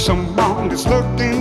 someone is looking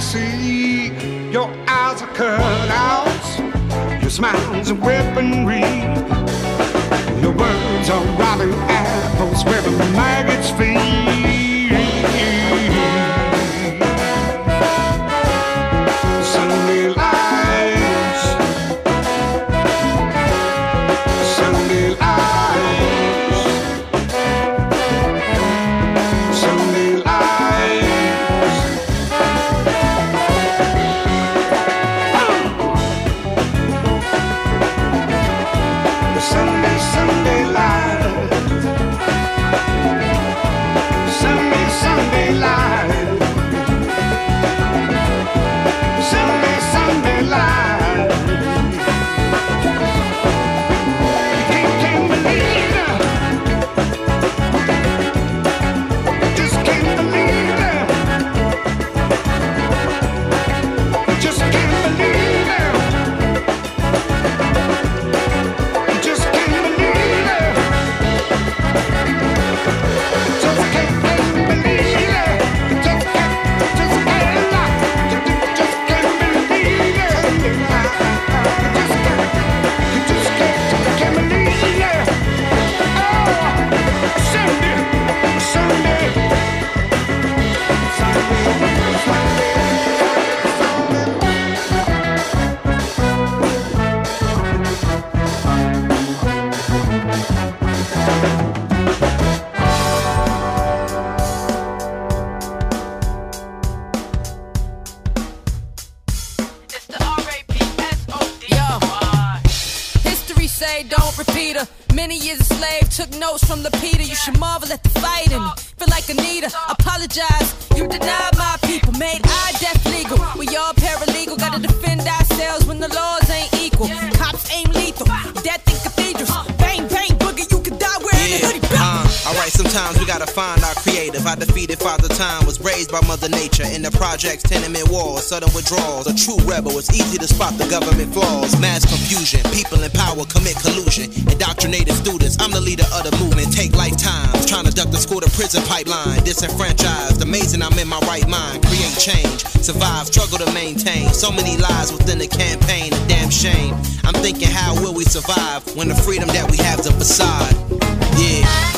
See your eyes are cutouts, your smile's a weaponry. Your words are robbing apples where the maggots feed. Years a slave, took notes from Peter. You should marvel at the fighting. Feel like Anita, apologize. You denied my people, made our death legal. We all paralegal, gotta defend ourselves when the laws ain't equal. Cops aim lethal, death alright, sometimes we gotta find our creative. I defeated Father Time, was raised by Mother Nature. In the projects, tenement walls, sudden withdrawals. A true rebel, it's easy to spot the government flaws. Mass confusion, people in power commit collusion. Indoctrinated students, I'm the leader of the movement. Take lifetimes, trying to duck the school to prison pipeline. Disenfranchised, amazing I'm in my right mind. Create change, survive, struggle to maintain. So many lies within the campaign, a damn shame. I'm thinking, how will we survive when the freedom that we have's a facade? Yeah.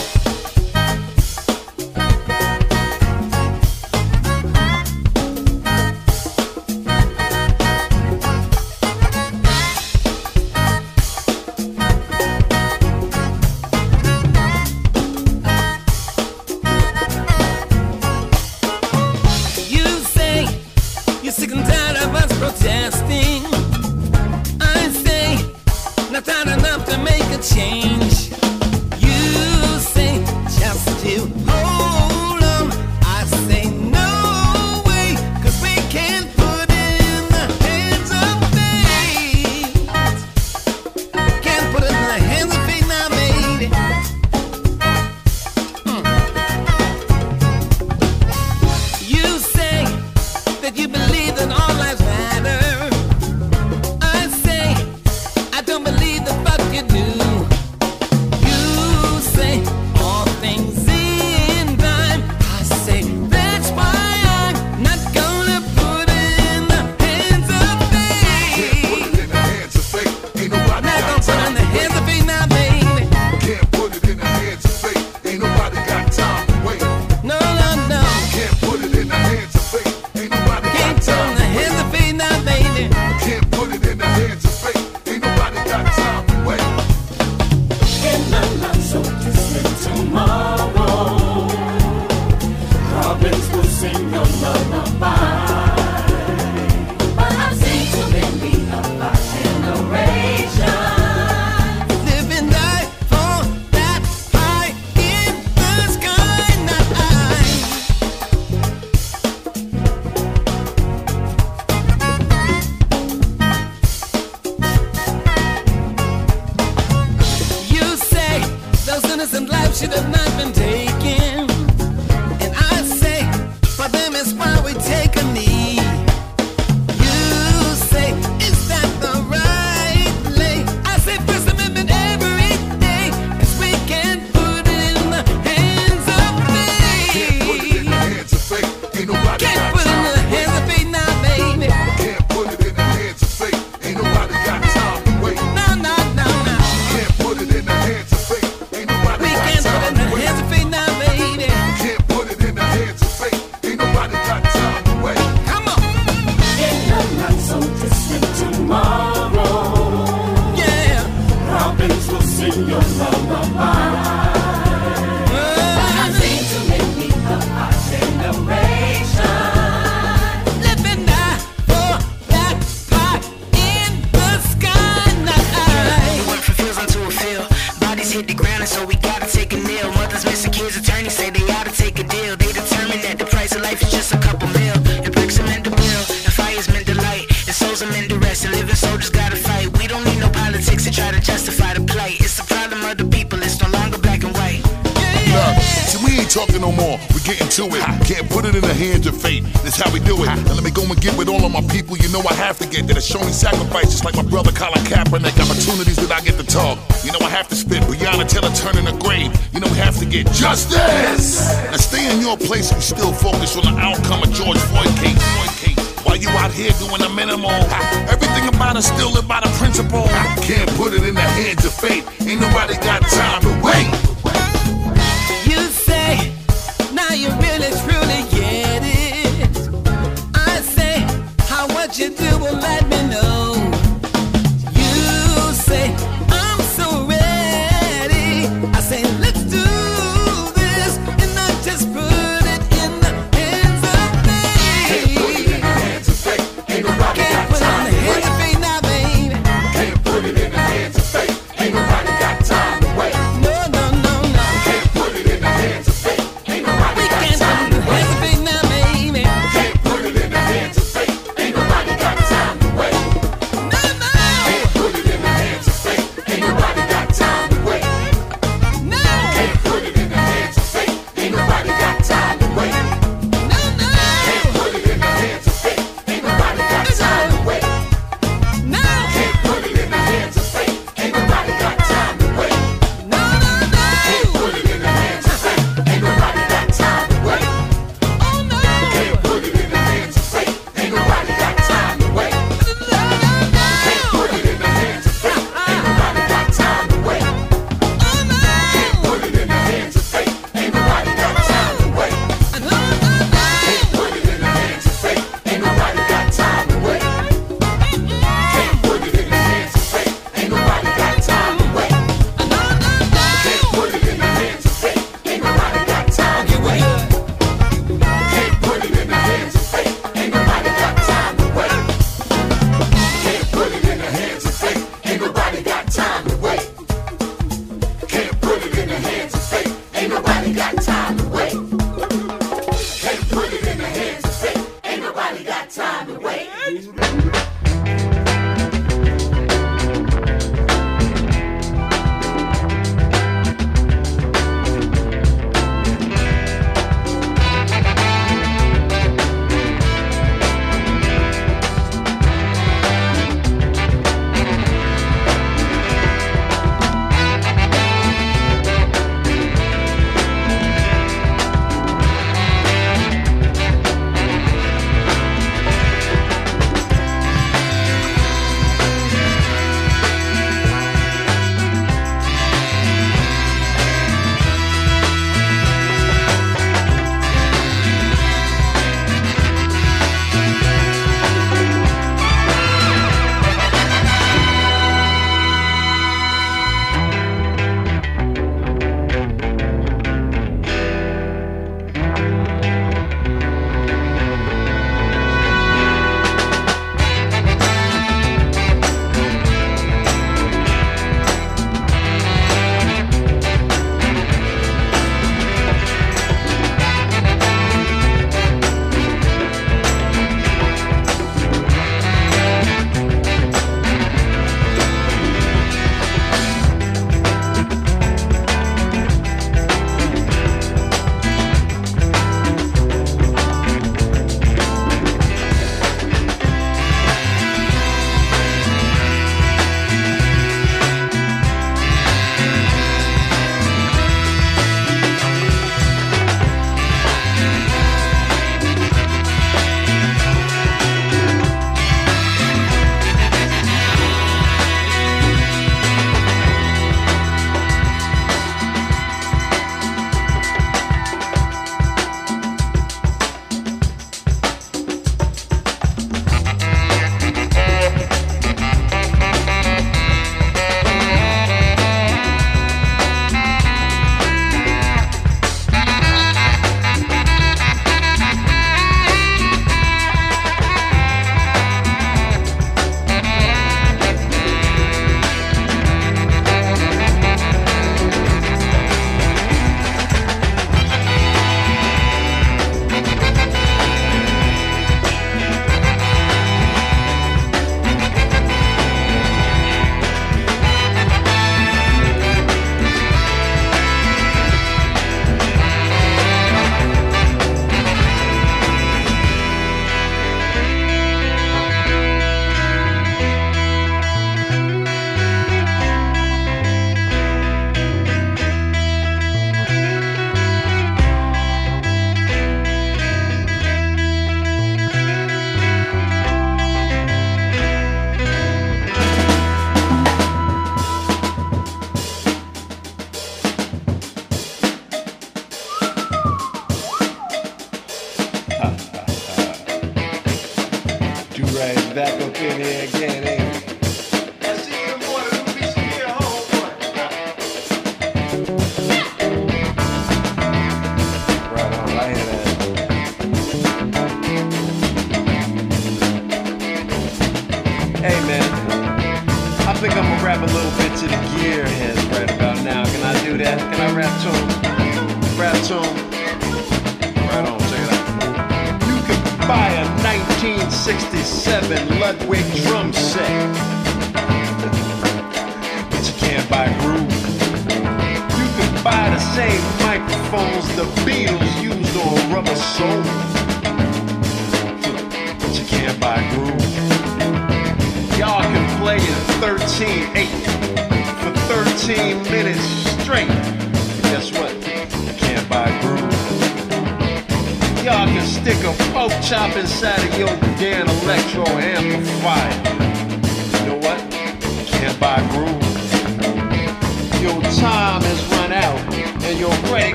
So we gotta take a meal. Mothers missing kids, attorneys say they gotta take a deal. They determine that the price of life is just a couple mil. And bricks are meant to build, and fire's meant to light, and souls are meant to rest. And living soldiers gotta fight. We don't need no politics to try to justify ain't talking no more. We're getting to it. Can't put it in the hands of fate. That's how we do it. Now let me go and get with all of my people. You know I have to get that. It's showing sacrifice, just like my brother Colin Kaepernick. Opportunities that I get to talk. You know I have to spit. Breonna Taylor turning the grave. You know we have to get justice. Now stay in your place and still focus on the outcome of George Floyd case. Floyd. While you out here doing the minimal, everything about us still live by the principle. I Can't put it in the hands of fate. Ain't nobody got time to wait. You really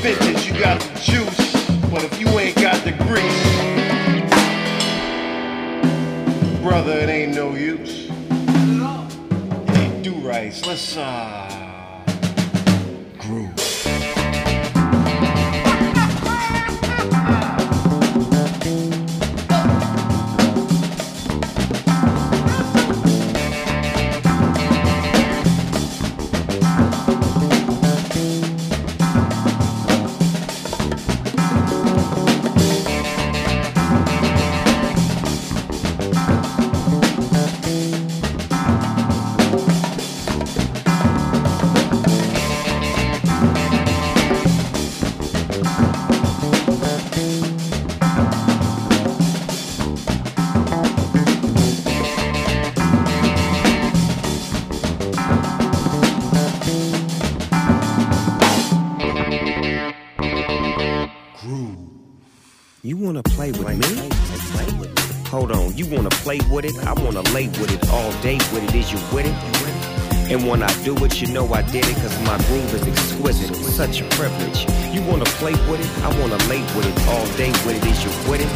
bitches, you got the juice, but if you ain't got the grease, brother, it ain't no use. Hey, do rights. Let's uh. play with it. I wanna lay with it all day with it. Is you with it? And when I do it, you know I did it, cause my groove is exquisite. Such a privilege. You wanna play with it? I wanna lay with it all day with it. Is you with it?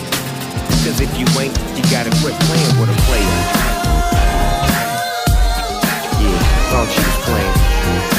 Cause if you ain't, you gotta quit playing with a player. Yeah, thought you was playing.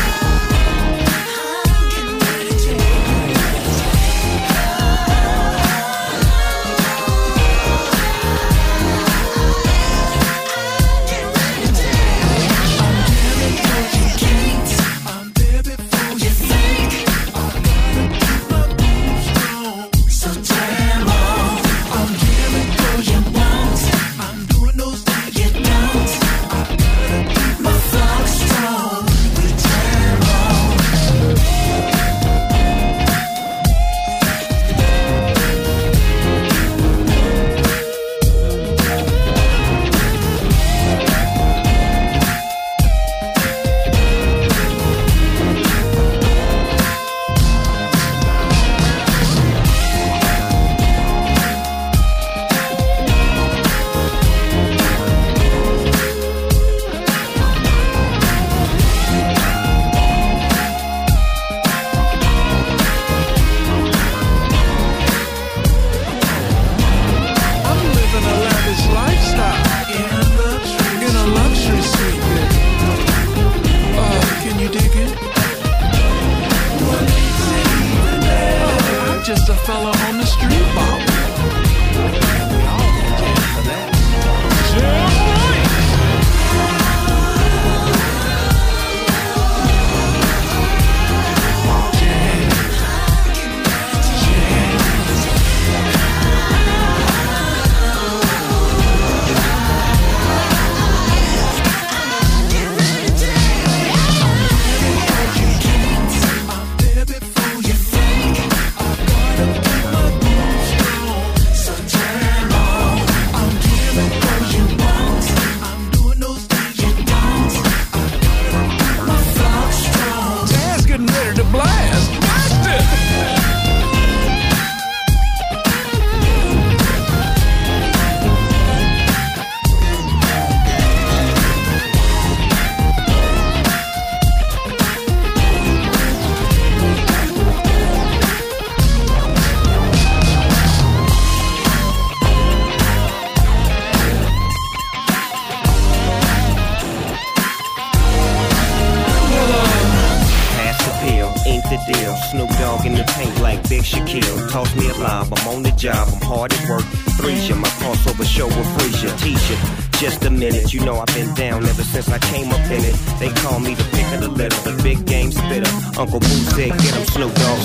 Uncle Boo said, get him Snoop Dogg,